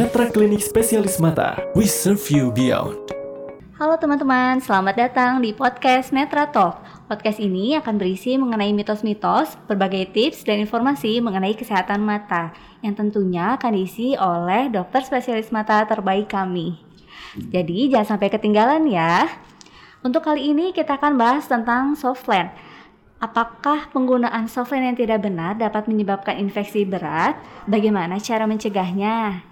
Netra Klinik Spesialis Mata. We serve you beyond. Halo teman-teman, selamat datang di podcast Netra Talk. Podcast ini akan berisi mengenai mitos-mitos, berbagai tips dan informasi mengenai kesehatan mata yang tentunya akan diisi oleh dokter spesialis mata terbaik kami. Jadi jangan sampai ketinggalan ya. Untuk kali ini kita akan bahas tentang soft lens. Apakah penggunaan soft lens yang tidak benar dapat menyebabkan infeksi berat? Bagaimana cara mencegahnya?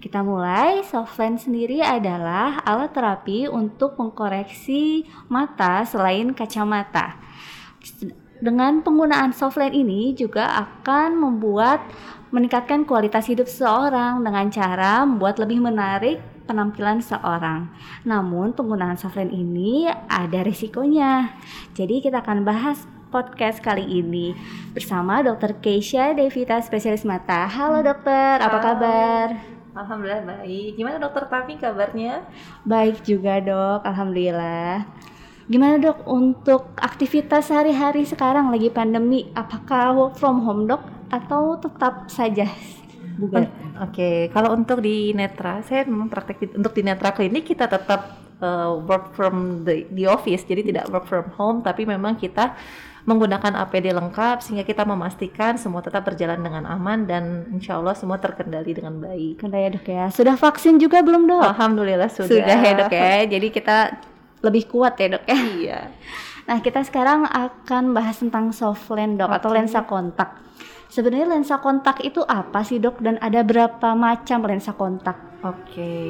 Kita mulai, soft lens sendiri adalah alat terapi untuk mengkoreksi mata selain kacamata. Dengan penggunaan soft lens ini juga akan membuat meningkatkan kualitas hidup seseorang dengan cara membuat lebih menarik penampilan seorang. Namun penggunaan soft lens ini ada risikonya. Jadi kita akan bahas podcast kali ini bersama Dr. Keisha Devita spesialis mata. Halo dokter, apa kabar? Alhamdulillah baik. Gimana dokter Tavi kabarnya? Baik juga dok, alhamdulillah. Gimana dok untuk aktivitas sehari-hari sekarang lagi pandemi? Apakah work from home dok atau tetap saja bukan? Oke, okay. kalau untuk di Netra, saya memang praktek di, untuk di Netra klinik kita tetap uh, work from the, the office, jadi tidak work from home, tapi memang kita menggunakan APD lengkap sehingga kita memastikan semua tetap berjalan dengan aman dan insya Allah semua terkendali dengan baik. Kendali ya dok ya. Sudah vaksin juga belum dok? Alhamdulillah sudah. Sudah ya dok ya. Jadi kita lebih kuat ya dok ya. Iya. Nah kita sekarang akan bahas tentang soft lens dok okay. atau lensa kontak. Sebenarnya lensa kontak itu apa sih dok dan ada berapa macam lensa kontak? Oke. Okay.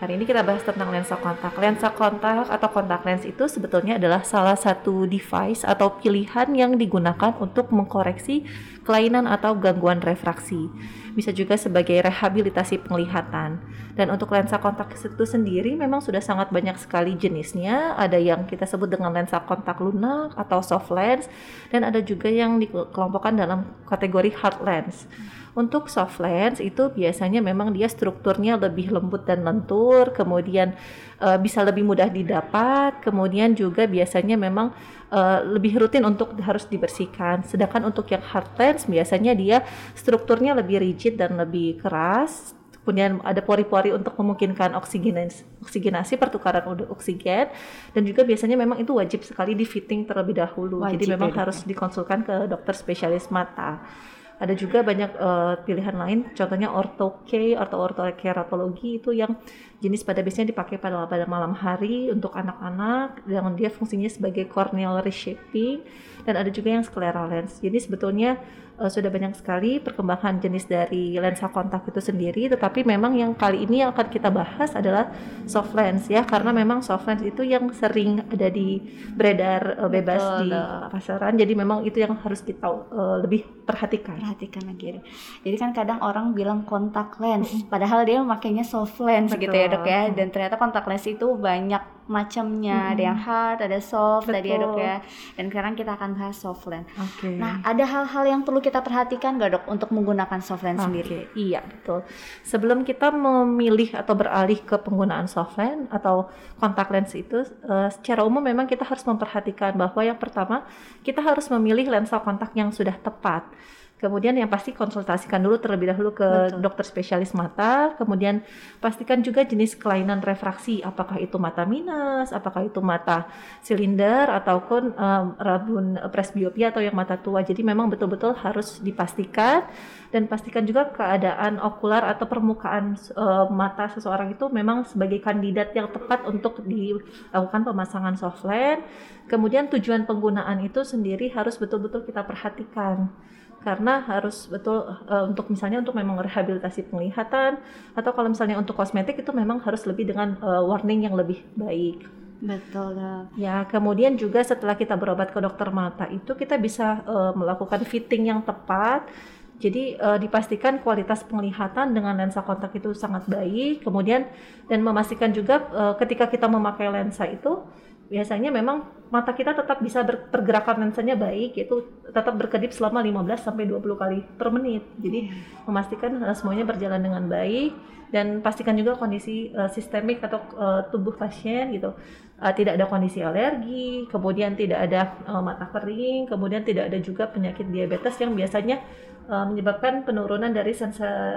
Hari ini kita bahas tentang lensa kontak. Lensa kontak atau kontak lens itu sebetulnya adalah salah satu device atau pilihan yang digunakan untuk mengkoreksi kelainan atau gangguan refraksi. Bisa juga sebagai rehabilitasi penglihatan. Dan untuk lensa kontak itu sendiri memang sudah sangat banyak sekali jenisnya. Ada yang kita sebut dengan lensa kontak lunak atau soft lens dan ada juga yang dikelompokkan dalam kategori hard lens. Untuk soft lens itu biasanya memang dia strukturnya lebih lembut dan lentur, kemudian uh, bisa lebih mudah didapat, kemudian juga biasanya memang uh, lebih rutin untuk harus dibersihkan. Sedangkan untuk yang hard lens biasanya dia strukturnya lebih rigid dan lebih keras, kemudian ada pori-pori untuk memungkinkan oksigenasi, oksigenasi pertukaran oksigen dan juga biasanya memang itu wajib sekali di fitting terlebih dahulu. Wajib jadi memang ya, harus dikonsulkan ke dokter spesialis mata ada juga banyak uh, pilihan lain. Contohnya ortho K atau ortokeratologi itu yang jenis pada biasanya dipakai pada pada malam hari untuk anak-anak yang dia fungsinya sebagai corneal reshaping dan ada juga yang scleral lens. Jadi sebetulnya uh, sudah banyak sekali perkembangan jenis dari lensa kontak itu sendiri tetapi memang yang kali ini yang akan kita bahas adalah soft lens ya karena memang soft lens itu yang sering ada di beredar uh, bebas Betul, di pasaran. Jadi memang itu yang harus kita uh, lebih perhatikan. Perhatikan lagi. Jadi kan kadang orang bilang kontak lens padahal dia makainya soft lens Betul. gitu ya dok ya dan ternyata kontak lens itu banyak macamnya hmm. ada yang hard ada soft Betul. tadi ya dok ya dan sekarang kita akan bahas soft lens okay. nah ada hal-hal yang perlu kita perhatikan gak dok untuk menggunakan soft lens okay. sendiri iya betul sebelum kita memilih atau beralih ke penggunaan soft lens atau kontak lens itu uh, secara umum memang kita harus memperhatikan bahwa yang pertama kita harus memilih lensa kontak yang sudah tepat Kemudian yang pasti konsultasikan dulu terlebih dahulu ke Betul. dokter spesialis mata. Kemudian pastikan juga jenis kelainan refraksi, apakah itu mata minus, apakah itu mata silinder ataupun um, rabun presbiopia atau yang mata tua. Jadi memang betul-betul harus dipastikan dan pastikan juga keadaan okular atau permukaan uh, mata seseorang itu memang sebagai kandidat yang tepat untuk dilakukan pemasangan soft lens. Kemudian tujuan penggunaan itu sendiri harus betul-betul kita perhatikan karena harus betul uh, untuk misalnya untuk memang rehabilitasi penglihatan atau kalau misalnya untuk kosmetik itu memang harus lebih dengan uh, warning yang lebih baik. Betul. Ya, kemudian juga setelah kita berobat ke dokter mata itu kita bisa uh, melakukan fitting yang tepat. Jadi uh, dipastikan kualitas penglihatan dengan lensa kontak itu sangat baik. Kemudian dan memastikan juga uh, ketika kita memakai lensa itu biasanya memang mata kita tetap bisa ber, pergerakan lensanya baik itu tetap berkedip selama 15 sampai 20 kali per menit. Jadi memastikan uh, semuanya berjalan dengan baik dan pastikan juga kondisi uh, sistemik atau uh, tubuh pasien gitu. Uh, tidak ada kondisi alergi, kemudian tidak ada uh, mata kering, kemudian tidak ada juga penyakit diabetes yang biasanya uh, menyebabkan penurunan dari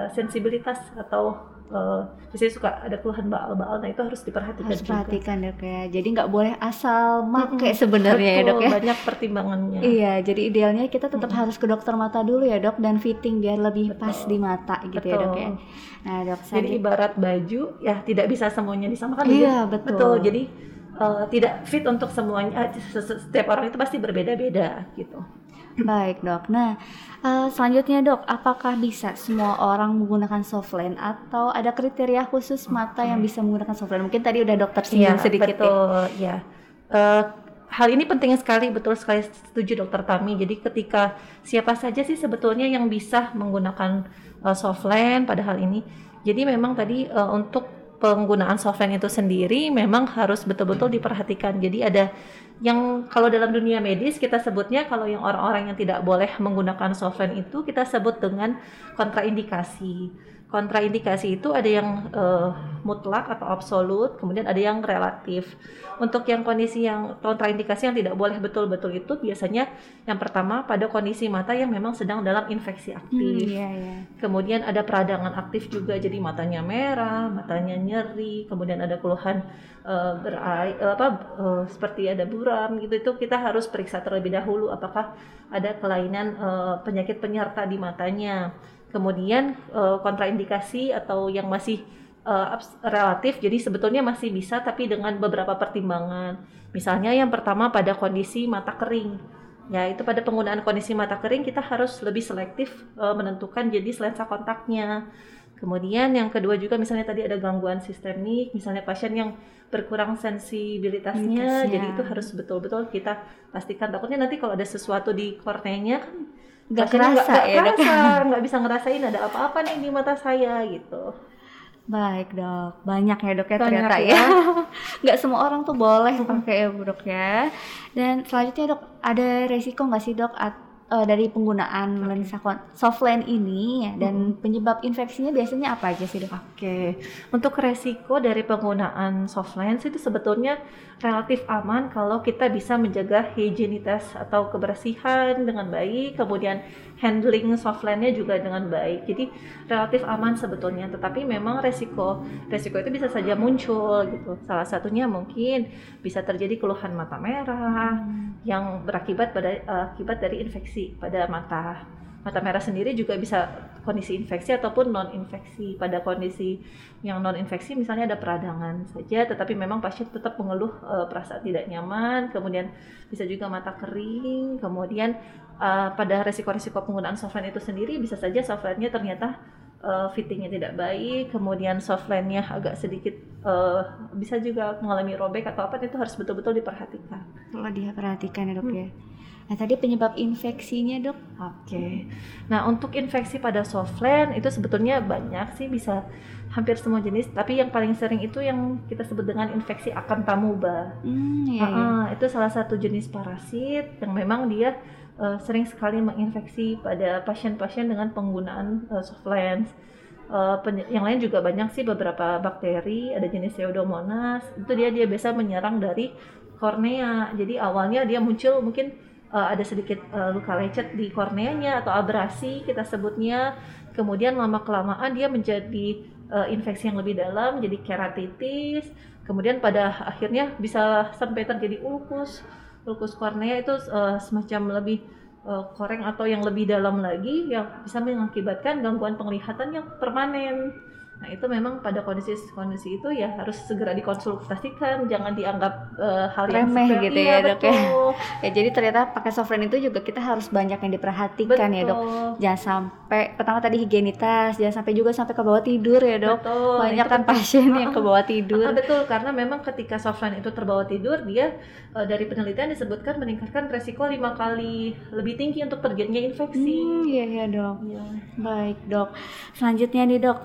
sensibilitas atau uh, biasanya suka ada keluhan baal-baal. Nah itu harus diperhatikan Harus juga. perhatikan dok ya. Jadi nggak boleh asal make Mm-mm. sebenarnya ya dok Betul, ya. Banyak pertimbangannya. Iya, jadi idealnya kita tetap Mm-mm. harus ke dokter mata dulu ya dok dan fitting biar lebih pas Betul. di mata gitu ya dok ya. Betul. Nah dok, Jadi selanjut- ibarat baju ya tidak bisa semuanya disamakan. Iya, Jadi- betul. Jadi uh, tidak fit untuk semuanya. se- se- Setiap orang itu pasti berbeda-beda gitu. Baik dok. Nah eh, selanjutnya dok, apakah bisa semua orang menggunakan soft lens atau ada kriteria khusus mata yang bisa menggunakan soft lens? Mungkin tadi udah dokter singgung sedikit ya. betul, ya. Eh, hal ini penting sekali, betul sekali setuju Dokter Tami. Jadi ketika siapa saja sih sebetulnya yang bisa menggunakan eh, soft lens pada hal ini. Jadi memang tadi eh, untuk penggunaan soft lens itu sendiri memang harus betul-betul diperhatikan. Jadi ada yang kalau dalam dunia medis kita sebutnya kalau yang orang-orang yang tidak boleh menggunakan soft lens itu kita sebut dengan kontraindikasi. Kontraindikasi itu ada yang eh, mutlak atau absolut, kemudian ada yang relatif. Untuk yang kondisi yang kontraindikasi yang tidak boleh betul-betul itu biasanya yang pertama pada kondisi mata yang memang sedang dalam infeksi Hmm, aktif. iya iya. Kemudian ada peradangan aktif juga, jadi matanya merah, matanya nyeri, kemudian ada keluhan eh, berai, eh, apa eh, seperti ada buram gitu. Itu kita harus periksa terlebih dahulu apakah ada kelainan eh, penyakit penyerta di matanya. Kemudian eh, kontraindikasi atau yang masih abs- relatif, jadi sebetulnya masih bisa tapi dengan beberapa pertimbangan. Misalnya yang pertama pada kondisi mata kering. Ya, itu pada penggunaan kondisi mata kering kita harus lebih selektif eh, menentukan jenis lensa kontaknya. Kemudian yang kedua juga misalnya tadi ada gangguan sistemik, misalnya pasien yang berkurang sensibilitasnya, Sensibilitasnya. jadi itu harus betul-betul kita pastikan. Takutnya nanti kalau ada sesuatu di korneanya kan Nggak kerasa nggak ya dok. kerasa, nggak bisa ngerasain ada apa-apa nih di mata saya gitu. Baik dok, banyak ya dok ya Banyak ternyata ya. ya. Nggak semua orang tuh boleh pakai ya dok ya. Dan selanjutnya dok, ada resiko nggak sih dok eh, dari penggunaan lensa kon- soft lens ini ya, dan penyebab infeksinya biasanya apa aja sih dok? Oke, untuk resiko dari penggunaan soft lens itu sebetulnya relatif aman kalau kita bisa menjaga higienitas atau kebersihan dengan baik, kemudian handling soft lens-nya juga dengan baik. Jadi relatif aman sebetulnya, tetapi memang resiko resiko itu bisa saja muncul gitu. Salah satunya mungkin bisa terjadi keluhan mata merah yang berakibat pada eh, akibat dari infeksi pada mata. Mata merah sendiri juga bisa kondisi infeksi ataupun non infeksi. Pada kondisi yang non infeksi misalnya ada peradangan saja, tetapi memang pasien tetap mengeluh eh, perasaan tidak nyaman, kemudian bisa juga mata kering, kemudian eh, pada resiko-resiko penggunaan softline itu sendiri bisa saja softline-nya ternyata eh, fittingnya tidak baik, kemudian softline-nya agak sedikit eh, bisa juga mengalami robek atau apa itu harus betul-betul diperhatikan. Kalau dia perhatikan ya dok ya. Nah tadi penyebab infeksinya dok? Oke. Nah, untuk infeksi pada soft lens itu sebetulnya banyak sih bisa hampir semua jenis, tapi yang paling sering itu yang kita sebut dengan infeksi akantamuba. Hmm, iya, iya. Itu salah satu jenis parasit yang memang dia eh, sering sekali menginfeksi pada pasien-pasien dengan penggunaan eh, soft lens. Eh, penye- yang lain juga banyak sih beberapa bakteri, ada jenis Pseudomonas. Itu dia dia biasa menyerang dari kornea. Jadi awalnya dia muncul mungkin eh, ada sedikit eh, luka lecet di korneanya atau abrasi kita sebutnya. Kemudian lama kelamaan dia menjadi eh, infeksi yang lebih dalam, jadi keratitis. Kemudian pada akhirnya bisa sampai terjadi ulkus. Ulkus kornea itu eh, semacam lebih eh, koreng atau yang lebih dalam lagi yang bisa mengakibatkan gangguan penglihatan yang permanen. Nah itu memang pada kondisi-kondisi itu ya harus segera dikonsultasikan, jangan dianggap eh, hal yang Remeh gitu Iya, ya, Dok, ya. betul. Ya jadi ternyata pakai lens itu juga kita harus banyak yang diperhatikan ya dok. Betul. Jangan sampai pertama tadi higienitas, jangan sampai juga sampai ke bawah tidur ya dok. Betul. Banyak Itu kan pasien yang ke bawah Ah, tidur. betul karena memang ketika softline itu terbawa tidur dia eh, dari penelitian disebutkan meningkatkan resiko lima kali lebih tinggi untuk terjadinya infeksi. Hmm, iya iya dok. Iya. Baik dok. Selanjutnya nih dok,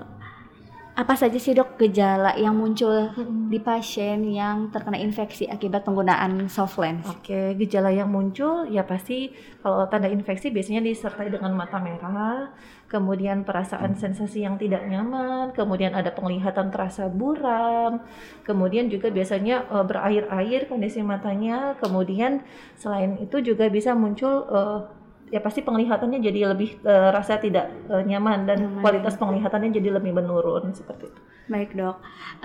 apa saja sih dok gejala yang muncul di pasien yang terkena infeksi akibat penggunaan soft lens? Oke, gejala yang muncul ya pasti kalau tanda infeksi biasanya disertai dengan mata merah, kemudian perasaan sensasi yang tidak nyaman, kemudian ada penglihatan terasa buram, kemudian juga biasanya eh, berair-air kondisi matanya, kemudian selain itu juga bisa muncul eh, ya pasti penglihatannya jadi lebih eh, rasa tidak eh, nyaman dan Nyaman, kualitas penglihatannya jadi lebih menurun seperti itu. Baik dok,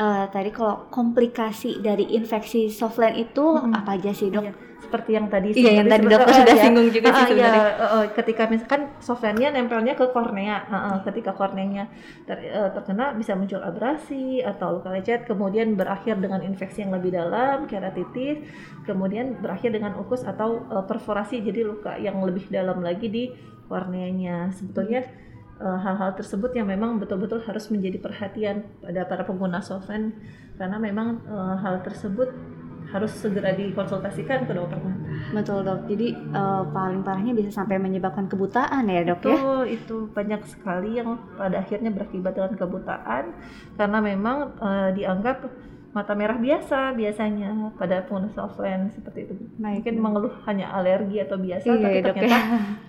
Eh, tadi kalau komplikasi dari infeksi softline itu Mm-mm. apa aja sih dok? Iya, seperti yang tadi Iya, yang tadi dokter sudah ya. singgung juga sih Ah, iya, sebenarnya. eh, eh, ketika misalkan software-nya nempelnya ke kornea, eh, eh, ketika korneanya ter- eh, terkena bisa muncul abrasi atau luka lecet, kemudian berakhir dengan infeksi yang lebih dalam, keratitis, kemudian berakhir dengan ukus atau eh, perforasi, jadi luka yang lebih dalam lagi di korneanya. Sebetulnya hal-hal tersebut yang memang betul-betul harus menjadi perhatian pada para pengguna software karena memang eh, hal tersebut harus segera dikonsultasikan ke dokter mata. Betul dok. Jadi eh, paling parahnya bisa sampai menyebabkan kebutaan ya dok ya? Betul, itu banyak sekali yang pada akhirnya berakibat dengan kebutaan karena memang eh, dianggap mata merah biasa biasanya pada pengguna softline seperti itu. Baik, Mungkin dok. mengeluh hanya alergi atau biasa, Iya, tapi ya, dok, ternyata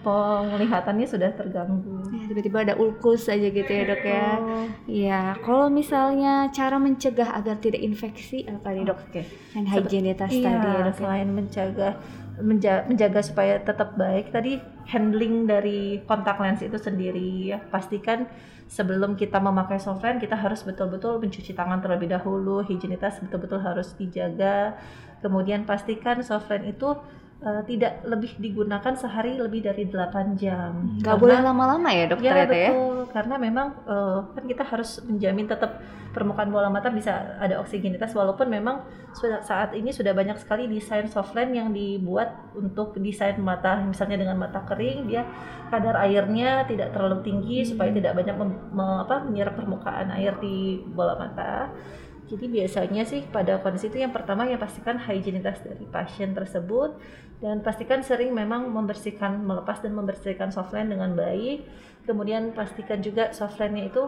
penglihatannya sudah terganggu. Ya, tiba-tiba ada ulkus aja gitu ya dok ya. Oh, Iya, kalau misalnya cara mencegah agar tidak infeksi apa nih dok? Oke. Hand hygienitas Iya, tadi ya dok. ya? selain menjaga menja- menjaga supaya tetap baik. Tadi handling dari kontak lens itu sendiri. Ya pastikan sebelum kita memakai software kita harus betul-betul mencuci tangan terlebih dahulu. Higienitas betul-betul harus dijaga. Kemudian pastikan software itu eh, tidak lebih digunakan sehari lebih dari 8 jam Gak Karena- boleh lama-lama ya dok Ya ternyata ya? betul, karena memang eh, kan kita harus menjamin tetap permukaan bola mata bisa ada oksigenitas walaupun memang sudah saat ini sudah banyak sekali desain softline yang dibuat untuk desain mata misalnya dengan mata kering dia kadar airnya tidak terlalu tinggi supaya tidak banyak mem- me- apa, menyerap permukaan air di bola mata. Jadi biasanya sih pada kondisi itu yang pertama yang pastikan higienitas dari pasien tersebut dan pastikan sering memang membersihkan melepas dan membersihkan softline dengan baik. Kemudian pastikan juga softline-nya itu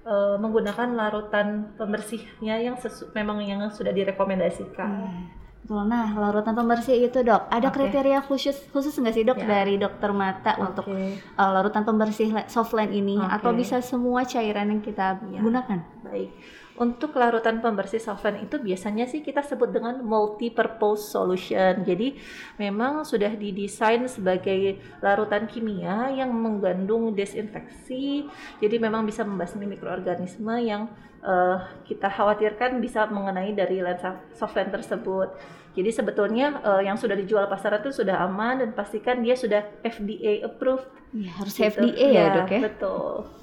eh, menggunakan larutan pembersihnya yang sesu- memang yang sudah direkomendasikan. Hmm. Betul. Nah, larutan pembersih itu dok, ada Oke. kriteria khusus khusus nggak sih dok Ya. dari dokter mata untuk Oke, uh, larutan pembersih softline ini Oke. atau bisa semua cairan yang kita Ya. gunakan? baik. Untuk larutan pembersih solvent itu biasanya sih kita sebut dengan multi-purpose solution. Jadi memang sudah didesain sebagai larutan kimia yang mengandung desinfeksi. Jadi memang bisa membasmi mikroorganisme yang eh, kita khawatirkan bisa mengenai dari lensa solvent tersebut. Jadi sebetulnya eh, yang sudah dijual pasaran itu sudah aman dan pastikan dia sudah FDA approved. Ya, harus gitu. FDA ya, dok ya. Betul.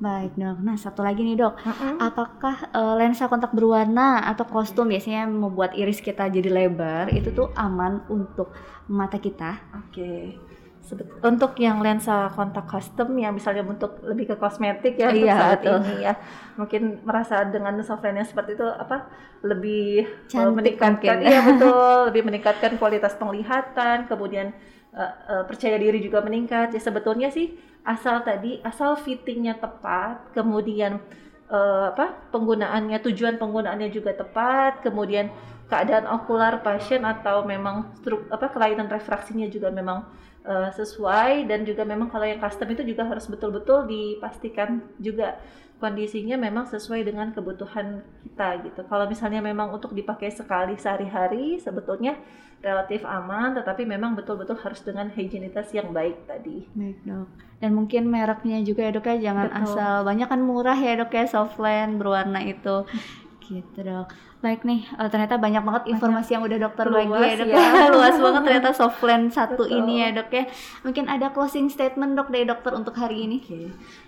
Baik dok. Nah satu lagi nih dok, Mm-mm. apakah uh, lensa kontak berwarna atau kostum biasanya membuat iris kita jadi lebar itu tuh aman untuk mata kita? Oke. Sebet- Untuk yang lensa kontak custom yang misalnya untuk lebih ke kosmetik ya Iya, saat betul. ini ya mungkin merasa dengan software yang seperti itu apa lebih uh, Cantik meningkatkan mungkin. iya betul lebih meningkatkan kualitas penglihatan kemudian uh, uh, percaya diri juga meningkat. Ya sebetulnya sih asal tadi asal fittingnya tepat kemudian uh, apa penggunaannya tujuan penggunaannya juga tepat kemudian keadaan okular pasien atau memang struk apa kelainan refraksinya juga memang uh, sesuai dan juga memang kalau yang custom itu juga harus betul-betul dipastikan juga kondisinya memang sesuai dengan kebutuhan kita gitu. Kalau misalnya memang untuk dipakai sekali sehari-hari sebetulnya relatif aman tetapi memang betul-betul harus dengan higienitas yang baik tadi. Baik dok. Dan mungkin mereknya juga ya dok ya, jangan Betul. asal banyak kan murah ya dok ya softline berwarna itu. Gitu dok. Baik nih, eh, ternyata banyak banget informasi yang udah dokter bagi Luas ya dok ya. Luas banget ternyata softline satu Betul. ini ya dok ya. Mungkin ada closing statement dok dari dokter untuk hari ini.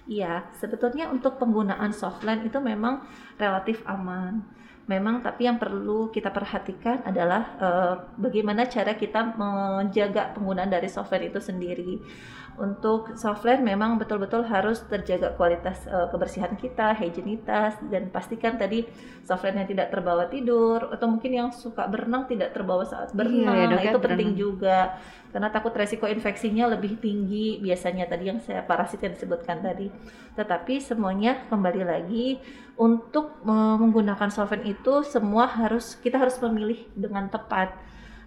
Iya sebetulnya untuk penggunaan softline itu memang relatif aman. Memang tapi yang perlu kita perhatikan adalah eh, bagaimana cara kita menjaga penggunaan dari software itu sendiri. Untuk software memang betul-betul harus terjaga kualitas eh, kebersihan kita, higienitas dan pastikan tadi softwarenya tidak terbawa tidur atau mungkin yang suka berenang tidak terbawa saat Iya berenang. ya, dok, nah, ya, itu penting berenang. juga karena takut resiko infeksinya lebih tinggi biasanya tadi yang saya parasit yang disebutkan tadi. Tetapi semuanya kembali lagi untuk menggunakan solvent itu semua harus kita harus memilih dengan tepat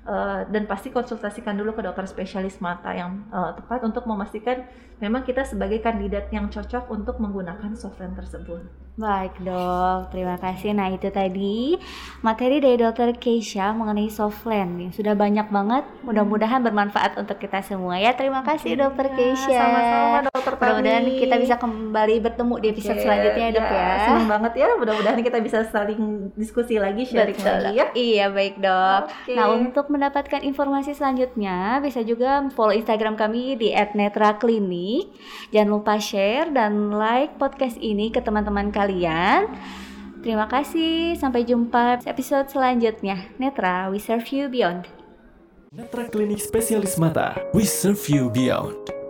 Eh, dan pasti konsultasikan dulu ke dokter spesialis mata yang eh, tepat untuk memastikan memang kita sebagai kandidat yang cocok untuk menggunakan solvent tersebut. Baik dok, terima kasih. Nah itu tadi materi dari dokter Keisha mengenai softland yang sudah banyak banget. Mudah-mudahan bermanfaat untuk kita semua ya. Terima kasih dokter Ya, Keisha. Sama-sama dokter Tani. Mudah-mudahan kita bisa kembali bertemu di episode Oke, selanjutnya ya dok ya. Senang banget ya. Mudah-mudahan kita bisa saling diskusi lagi, sharing Betul. lagi ya. Iya baik dok. Oke. Nah untuk mendapatkan informasi selanjutnya bisa juga follow Instagram kami di @netraklinik. Jangan lupa share dan like podcast ini ke teman-teman kalian. Terima kasih. Sampai jumpa episode selanjutnya. Netra, we serve you beyond. Netra Klinik Spesialis Mata. We serve you beyond.